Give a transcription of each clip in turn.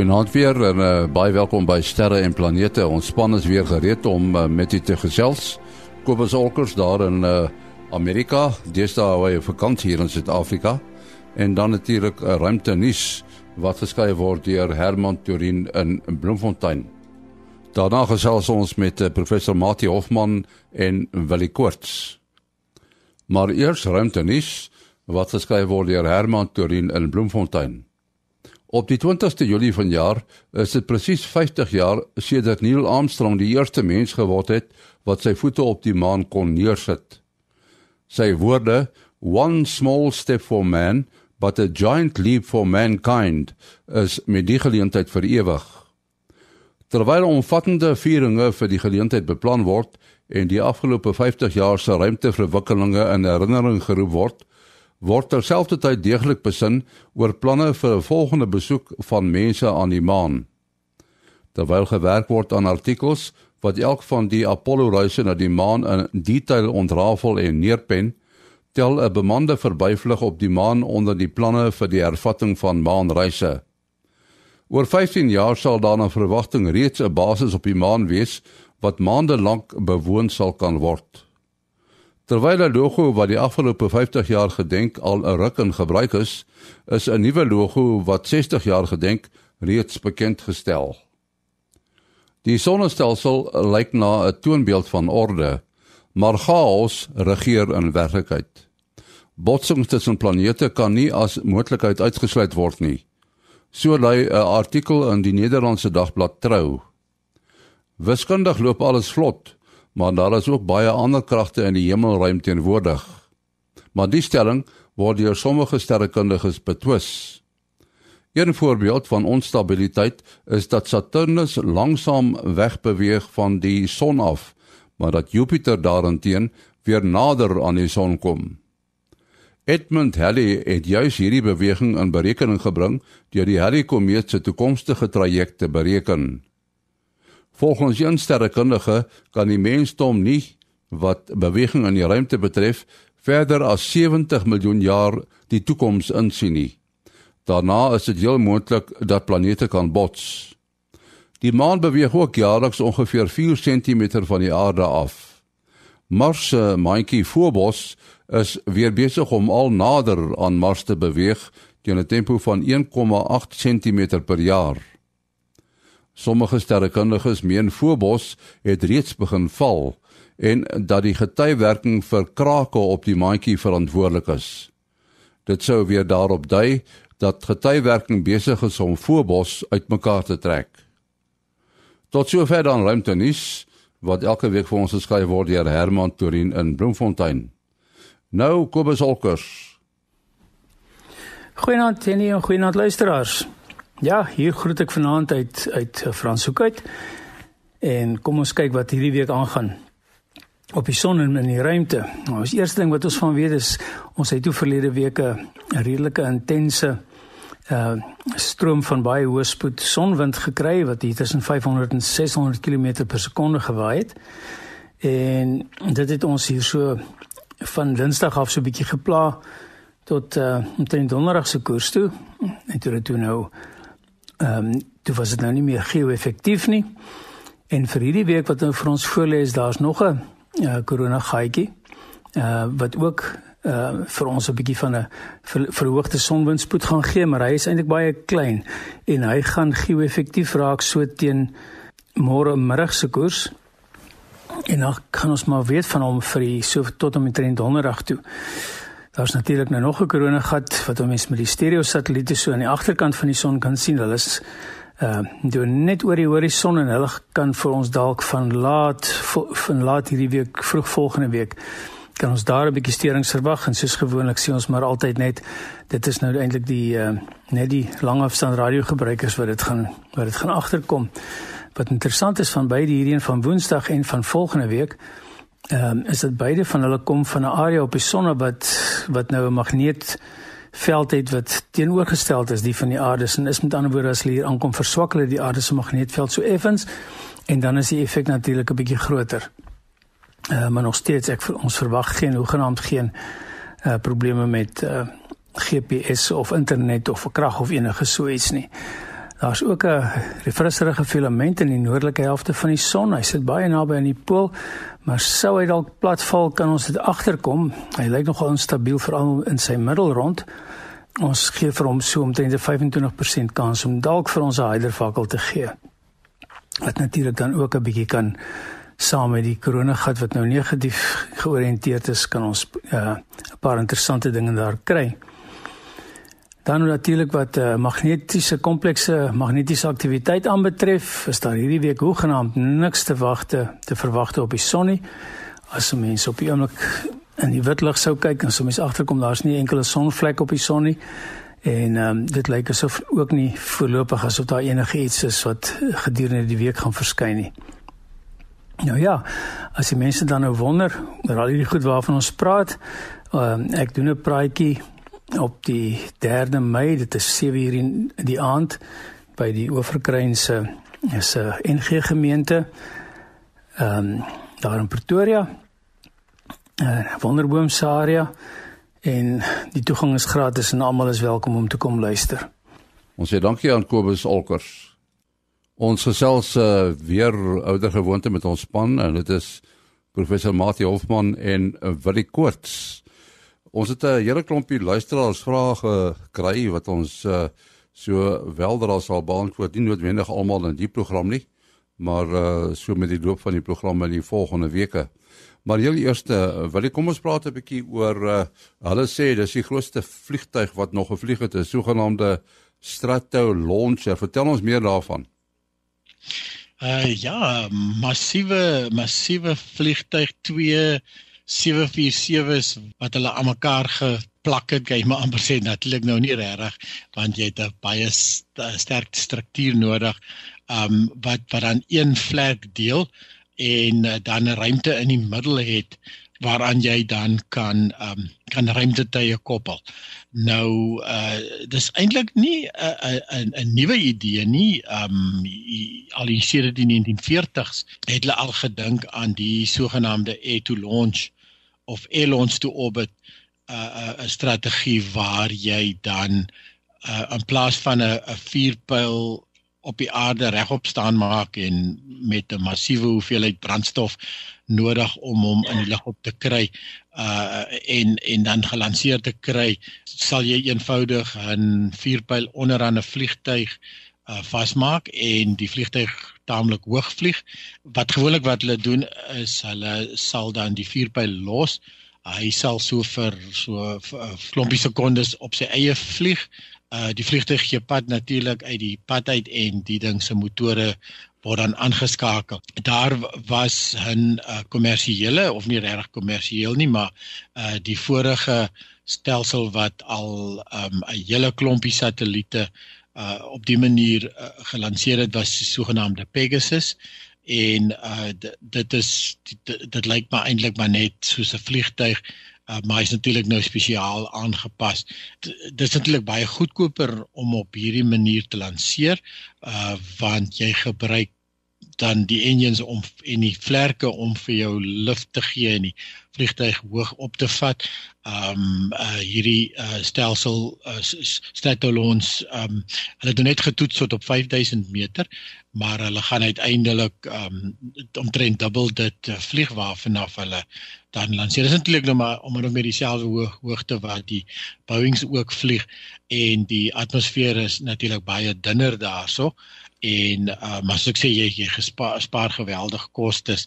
Goeienaand weer en uh, baie welkom by Sterre en Planete. Ons span is weer gereed om uh, met u te gesels. Kobus Olkers daar in uh, Amerika, deesdae hy op vakansie hier in Suid-Afrika. En dan natuurlik uh, ruimte nuus wat geskryf word deur Herman Turin in Bloemfontein. Daarna gesels ons met uh, professor Mati Hofman en Willie Koorts. Maar eers ruimte nuus wat geskryf word deur Herman Turin in Bloemfontein. Op die 20ste Julie vanjaar is dit presies 50 jaar sedert Neil Armstrong die eerste mens geword het wat sy voete op die maan kon neersit. Sy woorde, "One small step for man, but a giant leap for mankind," is met die geleentheid vir ewig. Terwyl omvattende vieringe vir die geleentheid beplan word en die afgelope 50 jaar se ruimteverwikkelinge in herinnering geroep word, word terselfdertyd deeglik besin oor planne vir 'n volgende besoek van mense aan die maan. Terwyl gewerk word aan artikels wat elk van die Apollo-reise na die maan in detail ontrafel en neerpen, tel 'n bemande verbyvlug op die maan onder die planne vir die hervatting van maanreise. Oor 15 jaar sal daar na verwagting reeds 'n basis op die maan wees wat maande lank bewoon sal kan word. Terwyl 'n logo wat die afgelope 50 jaar gedenk al 'n ruk in gebruik is, is 'n nuwe logo wat 60 jaar gedenk reeds bekend gestel. Die sonnestelsel lyk na 'n toonbeeld van orde, maar chaos regeer in werklikheid. Botsings tussen planete kan nie as moontlikheid uitgesluit word nie. So lui 'n artikel in die Nederlandse dagblad Trou. Wiskundig loop alles vlot, maar daar is ook baie ander kragte in die hemelruim teenwoordig. Maar die stelling word deur sommige sterrekundiges betwis. Een voorbeeld van onstabiliteit is dat Saturnus langsaam wegbeweeg van die son af, maar dat Jupiter daarenteen weer nader aan die son kom. Edmund Halley het juis hierdie beweging in berekening gebring deur die Halley-komeet se toekomstige trajecte bereken. Volgens een sterrekundige kan die mensdom nie wat beweging in die ruimte betref verder as 70 miljoen jaar die toekoms insien nie. Daarna is dit heel moontlik dat planete kan bots. Die maan beweeg ook jaarliks ongeveer 4 cm van die aarde af. Mars se maantjie Phobos is weer besig om al nader aan Mars te beweeg teen 'n tempo van 1,8 cm per jaar. Sommige sterrekundiges meen Phobos het reeds begin val en dat die getywerking vir krake op die maantjie verantwoordelik is. Dit sou weer daarop dui dat getywerking besig is om Phobos uitmekaar te trek. Tot sover dan ruimte nuus wat elke week vir ons geskryf word deur Herman Torin in Bloemfontein. Nou Kobus Olkers. Goeienaand Jenny en goeienaand luisteraars. Ja, hier groet ek vanaand uit uit Franshoek uit. En kom ons kyk wat hierdie week aangaan op die son en in die ruimte. Nou, die eerste ding wat ons van weet is ons het toe verlede week 'n redelike intense uh stroom van baie hoë spoed sonwind gekry wat hier tussen 500 en 600 km per sekonde gewaai het. En dit het ons hier so van Dinsdag af so 'n bietjie gepla tot uh omtrent donderdag se koers toe. En toe het toe nou ehm um, toe was dit nou nie meer geo-effektief nie. En vir hierdie week wat nou vir ons voorlê is daar's nog 'n uh, korona gaatjie uh wat ook uh vir ons 'n bietjie van 'n ver, verhoogde sonwindspoed gaan gee, maar hy is eintlik baie klein en hy gaan geo-effektief raak so teen môre middag se koers. En dan kan ons maar weet van hom vir so tot om die donderdag toe. Daar's natuurlik nou nog 'n koronagat wat ons met die stereo satelliete so aan die agterkant van die son kan sien. Hulle is uh doen net oor die horison en hulle kan vir ons dalk van laat van laat hierdie week vroeg volgende week kan ons daar 'n bietjie sterings verwag en soos gewoonlik sien ons maar altyd net dit is nou eintlik die uh net die langafstand radiogebruikers wat dit gaan wat dit gaan agterkom. Wat interessant is van beide hierdie een van Woensdag en van volgende week ehm um, is dit beide van hulle kom van 'n area op die son wat wat nou 'n magneetveld het wat teenoorgestel is die van die aarde en is met ander woorde as hulle hier aankom verswak hulle die aarde se magneetveld so effens en dan is die effek natuurlik 'n bietjie groter. Ehm uh, maar nog steeds ek ons verwag geen hoegenaamd geen uh, probleme met uh, eh, GPS of internet of krag of enige so iets nie. Daar's ook 'n refresserige filament in die noordelike helfte van die son. Hy sit baie naby aan die pool, maar sou hy dalk platval, kan ons dit agterkom. Hy lyk nogal onstabiel veral in sy middelrond. Ons gee vir hom so omtrent 'n 25% kans om dalk vir ons 'n hydervakkel te gee. Wat natuurlik dan ook 'n bietjie kan saam met die koronagat wat nou negatief georiënteerd is, kan ons uh, 'n paar interessante dinge daar kry. Dan natuurlik wat uh, magnetiese komplekse magnetiese aktiwiteit aanbetref, is daar hierdie week hoegenaamd niks te wagte te verwagte op die son nie. As mense op die oomblik in die wit lig sou kyk en so mense agterkom daar's nie enkele sonvlek op die son nie. En ehm um, dit lyk asof ook nie voorlopig asof daar enige iets is wat gedurende die week gaan verskyn nie. Nou ja, as die mense dan nou wonder oor al hierdie goed waarvan ons praat, ehm um, ek doen 'n praatjie op die 3de Mei, dit is 7 uur in die aand by die Oeverkruinse is 'n NG gemeente ehm um, daar in Pretoria uh, Wonderboomse area en die toegang is gratis en almal is welkom om te kom luister. Ons sê dankie aan Kobus Olkers. Ons gesels uh, weer ouer gewoonte met ons span en dit is professor Mati Hofman en uh, Willie Koorts. Ons het 'n hele klompie luisteraars vrae gekry wat ons uh, so weldra sal beantwoord, nie noodwendig almal in die program nie, maar uh, so met die loop van die program in die volgende weke. Maar heel eers, wil ek kom ons praat 'n bietjie oor uh, hulle sê dis die grootste vliegtyg wat nog gevlieg het, 'n sogenaamde Strato Launcher. Vertel ons meer daarvan. Uh ja, massiewe massiewe vliegtyg 2 747s wat hulle aan mekaar geplak het, kyk maar amper sê natuurlik nou nie regtig want jy het 'n baie st sterk struktuur nodig um wat wat dan een vlek deel en uh, dan 'n ruimte in die middel het waaraan jy dan kan um kan ruimtetuie koppel. Nou uh dis eintlik nie 'n 'n 'n nuwe idee nie. Um al in sedert die 1940s het hulle al gedink aan die sogenaamde air to launch of launch to orbit 'n uh, 'n strategie waar jy dan uh in plaas van 'n 'n vuurpyl op die aarde regop staan maak en met 'n massiewe hoeveelheid brandstof nodig om hom in die lug op te kry uh en en dan gelanseer te kry sal jy eenvoudig 'n vuurpyl onderaan 'n vliegtyg uh vasmaak en die vliegtyg taamlik hoog vlieg. Wat gewoonlik wat hulle doen is hulle sal dan die vuurpyl los. Hy sal so vir so 'n klompie sekondes op sy eie vlieg. Uh die vliegtuig gee pad natuurlik uit die pad uit en die ding se motore word dan aangeskakel. Daar was 'n uh, kommersiële of nie regtig kommersieel nie, maar uh die vorige stelsel wat al um 'n hele klompie satelliete uh op die manier uh, gelanseer het was die sogenaamde Pegasus en uh dit is dit, dit lyk maar eintlik maar net soos 'n vliegtuig uh, maar is natuurlik nou spesiaal aangepas. Dit is natuurlik baie goedkoper om op hierdie manier te lanseer uh want jy gebruik dan die engines om en die vlerke om vir jou lug te gee en die vliegtuig hoog op te vat. Um uh hierdie uh stelsel uh, Stratolons um hulle het net getoets tot op 5000 meter, maar hulle gaan uiteindelik um omtrent dubbel dit uh, vlieg waarvanaf hulle dan lanseer. Dit is natuurlik nou maar om met dieselfde hoog, hoogte wat die Boeings ook vlieg en die atmosfeer is natuurlik baie dunner daarso en uh, maar soos ek sê jy jy gespaar spaar geweldig kostes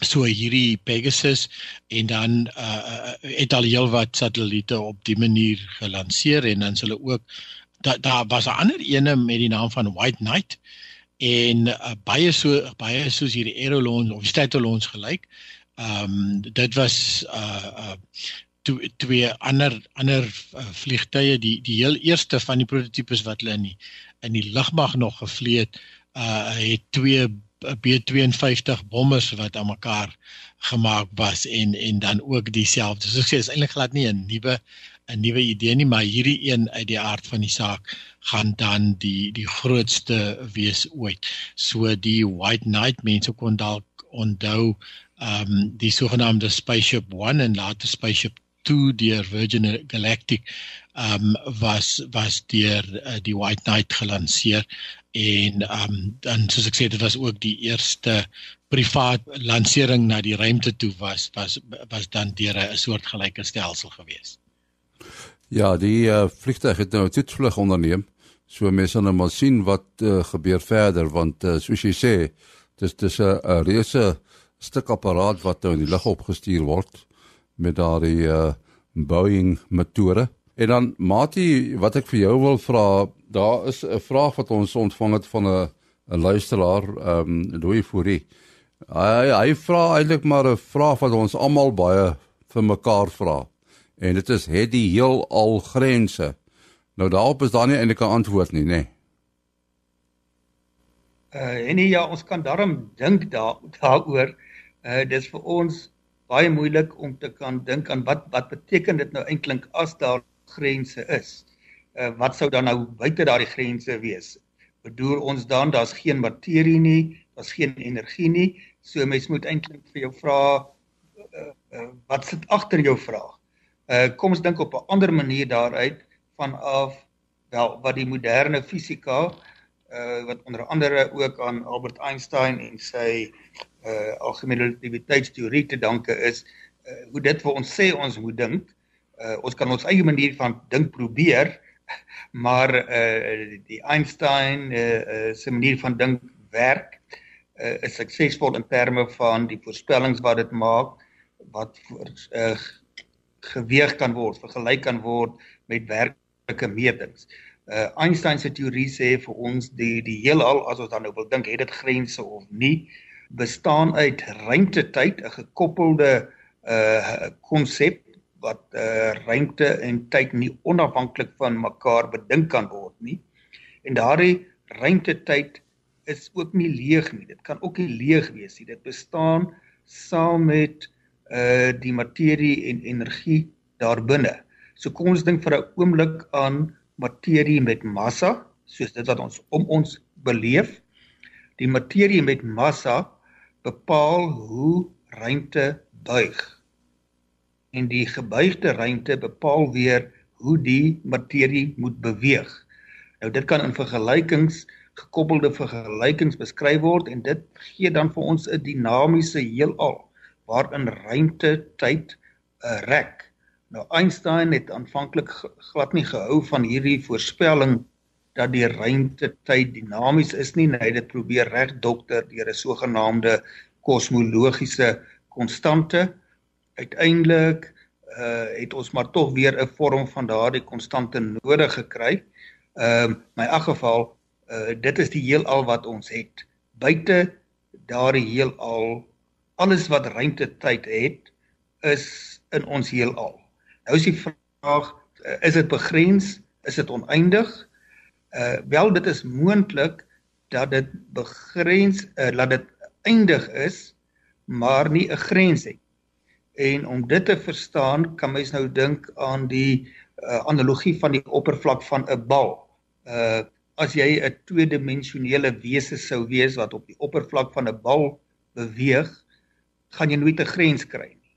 so hierdie Pegasus en dan uh, het al heelwat satelliete op die manier gelanseer en dan hulle ook daar da was 'n ander ene met die naam van White Knight en uh, baie so baie soos hierdie Aerolons of Statolons gelyk. Ehm um, dit was uh uh twee ander ander uh, vliegtye die die heel eerste van die prototipes wat hulle in die in die lugmag nog gevlieg het, uh het twee B52 bommers wat aan mekaar gemaak was en en dan ook dieselfde. So ek sê is eintlik glad nie 'n nuwe 'n nuwe idee nie, maar hierdie een uit die aard van die saak gaan dan die die grootste wees ooit. So die White Knight mense kon dalk onthou ehm um, die sogenaamde Spaceship 1 en later Spaceship 2 deur Virgin Galactic um was was deur uh, die White Knight gelanseer en um dan soos ek sê dit was ook die eerste privaat lansering na die ruimte toe was was was dan deur 'n soort gelyke stelsel gewees. Ja, die uh, vliegtuig het nou 'n toetsvlug onderneem. So mense nou maar sien wat uh, gebeur verder want uh, soos jy sê, dis dis 'n reuse stuk apparaat wat nou in die lug opgestuur word met daardie uh, Boeing metode. En dan Mati, wat ek vir jou wil vra, daar is 'n vraag wat ons ontvang het van 'n 'n luisteraar, ehm um, Louis Fourie. Hy hy vra eintlik maar 'n vraag wat ons almal baie vir mekaar vra. En dit is het die heel al grense. Nou daarop is daar nie eintlik 'n antwoord nie, nê. Nee. Uh en nee, ja, ons kan daarom dink daar daaroor. Uh dis vir ons baie moeilik om te kan dink aan wat wat beteken dit nou eintlik as daar grense is. Uh wat sou dan nou buite daardie grense wees? Bedoel ons dan daar's geen materie nie, daar's geen energie nie. So mens moet eintlik vir jou vra uh, uh, wat sit agter jou vraag. Uh kom ons dink op 'n ander manier daaruit vanaf wel wat die moderne fisika uh wat onder andere ook aan Albert Einstein en sy uh algemene relativiteitsteorie te danke is uh, hoe dit vir ons sê ons moet dink uh, ons kan ons eie manier van dink probeer maar uh die Einstein uh, uh se manier van dink werk uh, is suksesvol in terme van die voorspellings wat dit maak wat voor uh geweeg kan word vergelyk kan word met werklike metings. Uh Einstein se teorie sê vir ons die die heelal as ons dan nou wil dink het dit grense of nie bestaan uit ruimtetyd 'n gekoppelde uh konsep wat uh ruimte en tyd nie onafhanklik van mekaar bedink kan word nie. En daardie ruimtetyd is ook nie leeg nie. Dit kan ook nie leeg wees nie. Dit bestaan saam met uh die materie en energie daarbinne. So kom ons dink vir 'n oomblik aan materie met massa, soos dit wat ons om ons beleef. Die materie met massa bepaal hoe ruimte buig en die gebuigde ruimte bepaal weer hoe die materie moet beweeg. Nou dit kan in vergelykings gekoppelde vergelykings beskryf word en dit gee dan vir ons 'n dinamiese heelal waarin ruimte tyd 'n rek. Nou Einstein het aanvanklik glad nie gehou van hierdie voorspelling dat die ruimte tyd dinamies is nie, hy het dit probeer regdokter deur 'n sogenaamde kosmologiese konstante uiteindelik uh het ons maar tog weer 'n vorm van daardie konstante nodig gekry. Ehm uh, my geval uh dit is die heelal wat ons het. Buite daardie heelal alles wat ruimte tyd het is in ons heelal. Nou is die vraag uh, is dit begrens? Is dit oneindig? Uh wel dit is moontlik dat dit begrens uh, dat dit eindig is maar nie 'n grens het En om dit te verstaan, kan mens nou dink aan die uh, analogie van die oppervlak van 'n bal. Uh as jy 'n tweedimensionele wese sou wees wat op die oppervlak van 'n bal beweeg, gaan jy nooit 'n grens kry nie.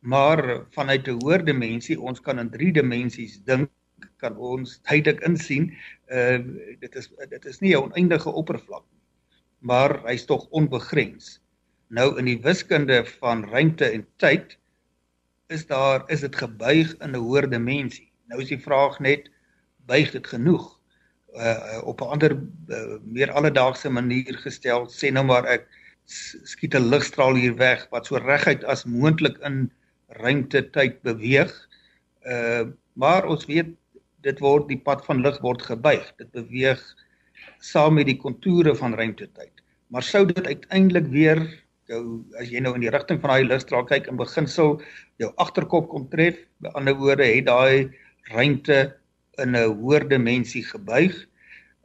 Maar vanuit 'n hoër dimensie, ons kan in 3 dimensies dink, kan ons tydelik insien, uh dit is dit is nie 'n oneindige oppervlak nie, maar hy's tog onbegrens. Nou in die wiskunde van ruimte en tyd is daar is dit gebuig in 'n hoër dimensie. Nou is die vraag net buig dit genoeg? Uh op 'n ander uh, meer alledaagse manier gestel, sê nou maar ek skiet 'n ligstraal hier weg wat so reguit as moontlik in ruimte tyd beweeg. Uh maar ons weet dit word die pad van lig word gebuig. Dit beweeg saam met die kontoure van ruimte tyd. Maar sou dit uiteindelik weer jou as jy nou in die rigting van daai ligstraal kyk in beginsel jou agterkop kom tref, by ander woorde het daai ruimte in 'n hoër dimensie gebuig.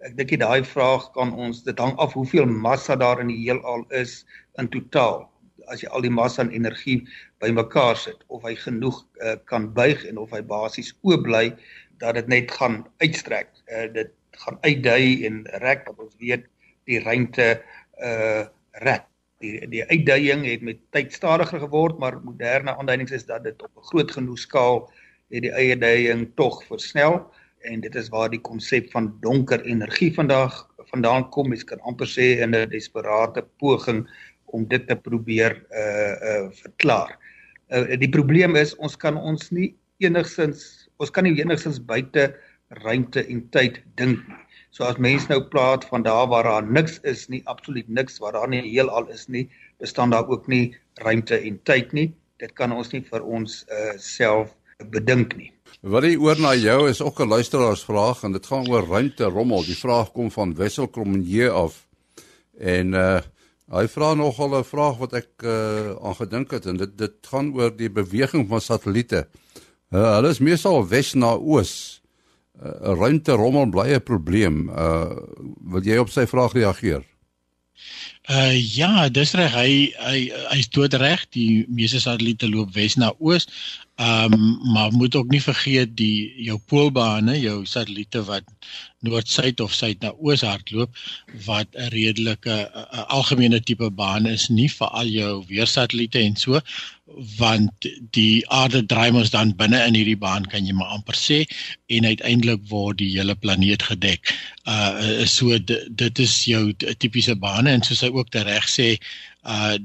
Ek dink jy daai vraag kan ons dit hang af hoeveel massa daar in die heelal is in totaal. As jy al die massa en energie bymekaar sit of hy genoeg uh, kan buig en of hy basies oop bly dat dit net gaan uitstrek. Uh, dit gaan uitdui en rek ons weet die ruimte uh rek die die uitdaging het met tyd stadiger geword, maar moderne aanduidings is dat dit op 'n groot genoeg skaal het die uitdaging tog versnel en dit is waar die konsep van donker energie vandag vandaan kom. Mens kan amper sê in 'n desperate poging om dit te probeer uh uh verklaar. Uh, die probleem is ons kan ons nie enigsins ons kan nie enigsins buite ruimte en tyd dink nie. So as mense nou praat van daar waar daar niks is nie, absoluut niks waar daar nie heelal is nie, bestaan daar ook nie ruimte en tyd nie. Dit kan ons nie vir ons uh, self bedink nie. Wat jy oor na jou is ook 'n luisteraarsvraag en dit gaan oor ruimte rommel. Die vraag kom van Wessel Kromje af. En uh hy vra nogal 'n vraag wat ek uh aan gedink het en dit dit gaan oor die beweging van satelliete. Uh, hulle is meestal wes na oos. Uh, ruimte rommel bly 'n probleem. Uh wil jy op sy vraag reageer? Uh ja, dis reg. Hy hy hy's doodreg. Die meeste satelliete loop wes na oos. Ehm um, maar moet ook nie vergeet die jou poolbane, jou satelliete wat noord-suid of suid na oos hardloop wat 'n redelike algemene tipe baan is, nie vir al jou weersatelliete en so want die aarde draai mos dan binne in hierdie baan kan jy maar amper sê en uiteindelik word die hele planeet gedek. Uh so dit is jou tipiese bane en soos hy ook reg sê uh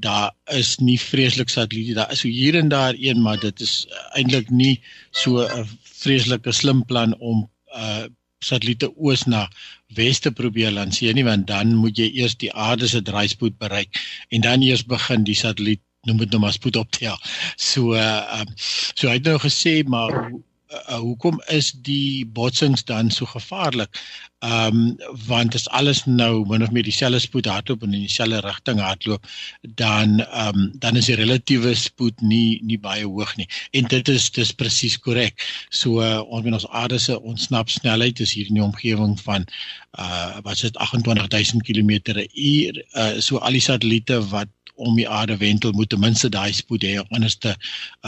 daar is nie vreeslik satelliete daar is so hier en daar een maar dit is eintlik nie so 'n vreeslike slim plan om uh satelliete oos na wes te probeer lanseer nie want dan moet jy eers die aarde se draaispoed bereik en dan eers begin die satelliet noem dit nou maar spoed optel. So uh um, so hy het nou gesê maar uh, hoekom is die botsings dan so gevaarlik? Ehm um, want as alles nou min of meer dieselfde spoed hardloop en in dieselfde rigting hardloop, dan ehm um, dan is die relatiewe spoed nie nie baie hoog nie. En dit is dis presies korrek. So uh, ons met ons aarde se ontsnap snelheid is hier in die omgewing van uh wat is dit 28000 km/h. Uh so al die satelliete wat om die aarde wentel moet ten minste daai spoed hê anders te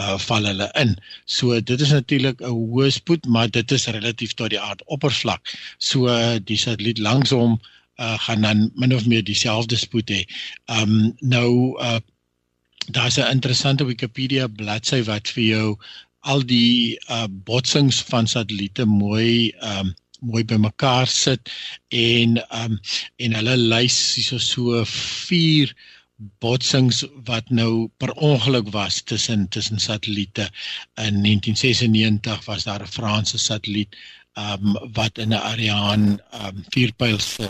uh val hulle in. So dit is natuurlik 'n hoë spoed, maar dit is relatief tot die aardoppervlak. So die satelliet langs hom uh gaan dan min of meer dieselfde spoed hê. Um nou uh daar's 'n interessante Wikipedia bladsy wat vir jou al die uh botsings van satelliete mooi um mooi bymekaar sit en um en hulle lys hierso so vier botsings wat nou per ongeluk was tussen tussen satelliete in 1996 was daar 'n Franse satelliet um, wat in 'n Ariane um, vierpyl se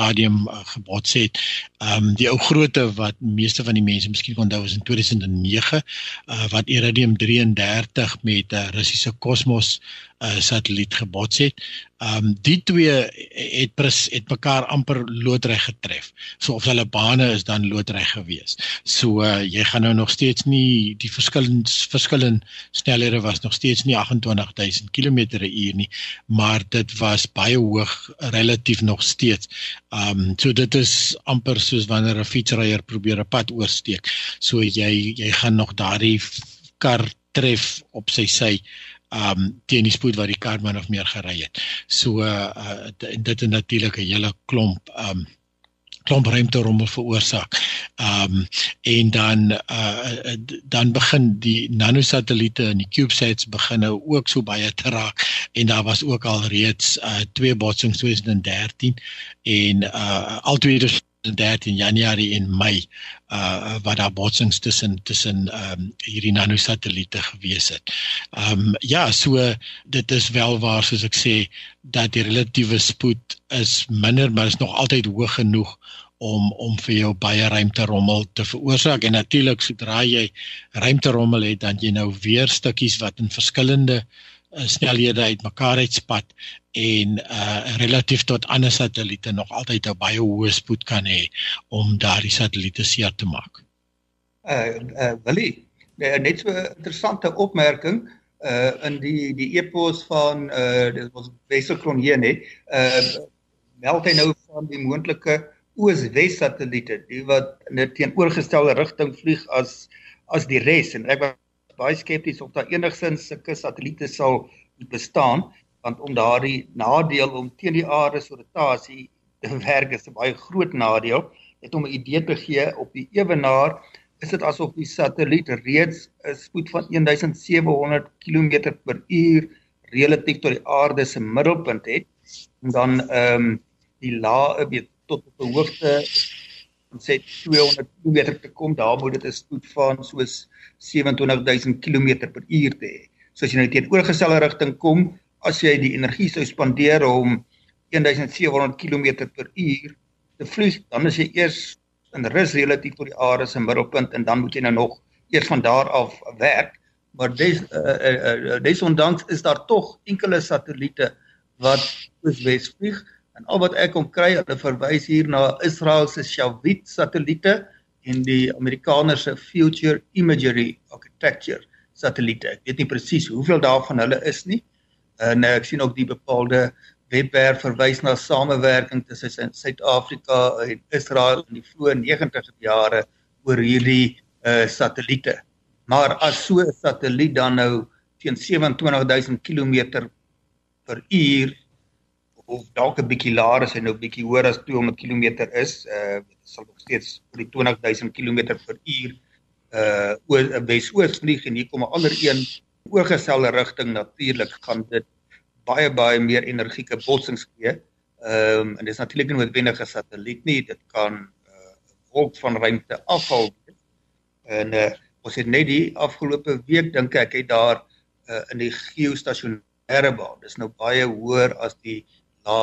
stadium uh, gebots het. Um, die ou grootte wat meeste van die mense miskien onthou is in 2009 uh, wat Iridium 33 met 'n uh, Russiese Cosmos uh, satelliet gebots het. Ehm um, die twee het pres, het mekaar amper loodreg getref. So of hulle bane is dan loodreg gewees. So uh, jy gaan nou nog steeds nie die verskillende verskillende snelhede was nog steeds nie 28000 km/h nie, maar dit was baie hoog relatief nog steeds. Ehm um, so dit is amper soos wanneer 'n fietsryer probeer 'n pad oorsteek. So jy jy gaan nog daardie kar tref op sy sy um teen die spoed wat die kar min of meer gery het. So uh dit het natuurlik 'n hele klomp um klomp ruimte rommel veroorsaak. Um en dan uh dan begin die nanosatelliete en die CubeSats begin nou ook so baie te raak en daar was ook al reeds uh twee botsings 2013 en uh al twee 13 Januarie en Mei uh wat daar botsings tussen tussen ehm um, hierdie nanosatelliete gewees het. Ehm um, ja, so dit is wel waar soos ek sê dat die relatiewe spoed is minder, maar is nog altyd hoog genoeg om om vir jou baie ruimterommel te veroorsaak en natuurlik sodra jy ruimterommel het dan jy nou weer stukkies wat in verskillende uh, snelhede uitmekaar uitspat en uh relatief tot ander satelliete nog altyd 'n baie hoë spoed kan hê om daardie satelliete seer te maak. Uh uh Willie, net so 'n interessante opmerking uh in die die epos van uh dit was Weselkron hier nê. Uh meld hy nou van die moontlike oos-wes satelliete, die wat in 'n teenoorgestelde rigting vlieg as as die res en ek was baie skepties of daar enigsins sulke satelliete sal bestaan want om daardie nadeel om teen die aarde se rotasie te werk is 'n baie groot nadeel. Net om 'n idee te gee op die ewenaar is dit asof die satelliet reeds 'n spoed van 1700 km/h relatief tot die aarde se middelpunt het. En dan ehm um, die lae weet tot op 'n hoogte ons sê 200 km te kom daar moet dit 'n spoed van soos 27000 km/h te hê. So as jy nou teenoorgestelde rigting kom, as jy die energie sou spandeer om 1700 km/h te vlieg, dan is jy eers in rus relatief tot die aarde se middelpunt en dan moet jy nou nog eers van daar af werk. Maar des uh, uh, uh, desondanks is daar tog enkele satelliete wat oos-wes vlieg en al wat ek kom kry, hulle verwys hier na Israel se Shavit satelliete en die Amerikaners se Future Imagery Architecture satelliete. Ek weet nie presies hoeveel daarvan hulle is nie. En ek sien ook die bepaalde webwerf verwys na samewerking tussen Suid-Afrika en Israel in die vroeë 90's jare oor hierdie uh satelliete. Maar as so 'n satelliet dan nou teen 27000 km per uur of dalk 'n bietjie laer as hy nou bietjie hoër as 200 km is, uh sal nog steeds oor die 20000 km per uur uh oor 'n wes-oos vlieg en hier kom 'n ander een oorgestelde rigting natuurlik gaan dit baie baie meer energieke botsings gee. Ehm um, en dis natuurlik nie noodwendig 'n satelliet nie, dit kan 'n uh, wolk van ruimte afval. En uh ons het net die afgelope week dink ek het daar uh, in die geostasionêre baan, dis nou baie hoër as die na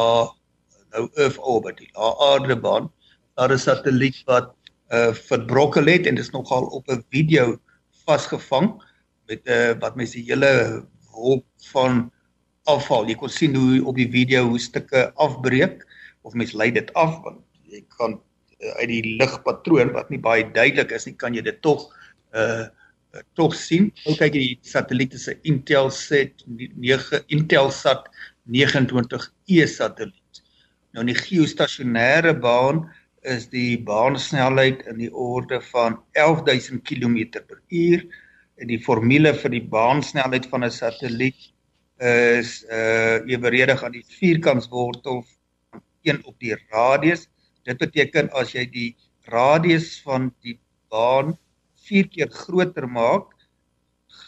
nou Earth orbit, die lae aardebaan, daar 'n satelliet wat uh verbrokkel het en dit is nogal op 'n video vasgevang met 'n uh, wat mense hele wolk van afval. Jy kon sien hoe op die video hoe stukke afbreek of mens lei dit af want jy kan uh, uit die ligpatroon wat nie baie duidelik is nie, kan jy dit tog uh tog sien. Nou kyk jy die satelliete se Intelsat 9 Intelsat 29E satelliet. Nou in die geostasionêre baan is die baansnelheid in die orde van 11000 km/h en die formule vir die baansnelheid van 'n satelliet is uh eweredig aan die vierkantswortel van 1 op die radius. Dit beteken as jy die radius van die baan 4 keer groter maak,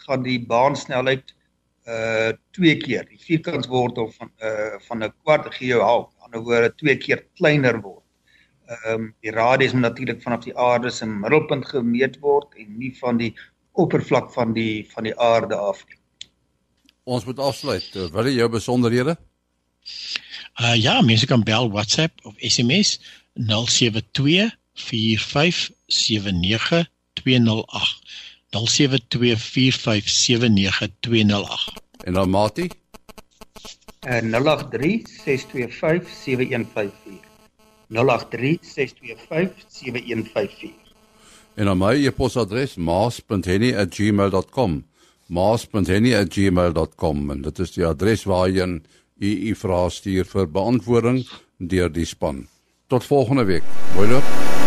gaan die baansnelheid uh twee keer die vierkantswortel van uh van 'n kwart gee jou half aan die woorde twee keer kleiner word. Ehm um, die radius moet natuurlik vanaf die aarde se middelpunt gemeet word en nie van die oppervlak van die van die aarde af nie. Ons moet afsluit. Uh, wil jy jou besonderhede? Uh ja, mense kan bel WhatsApp of SMS 072 4579 208. 0724579208. En dan Mati? Uh 0836257154. 0836257154. En dan my e-posadres maas.henny@gmail.com. maas.henny@gmail.com en dit is die adres waarheen u u vrae stuur vir beantwoording deur die span. Tot volgende week. Mooi loop.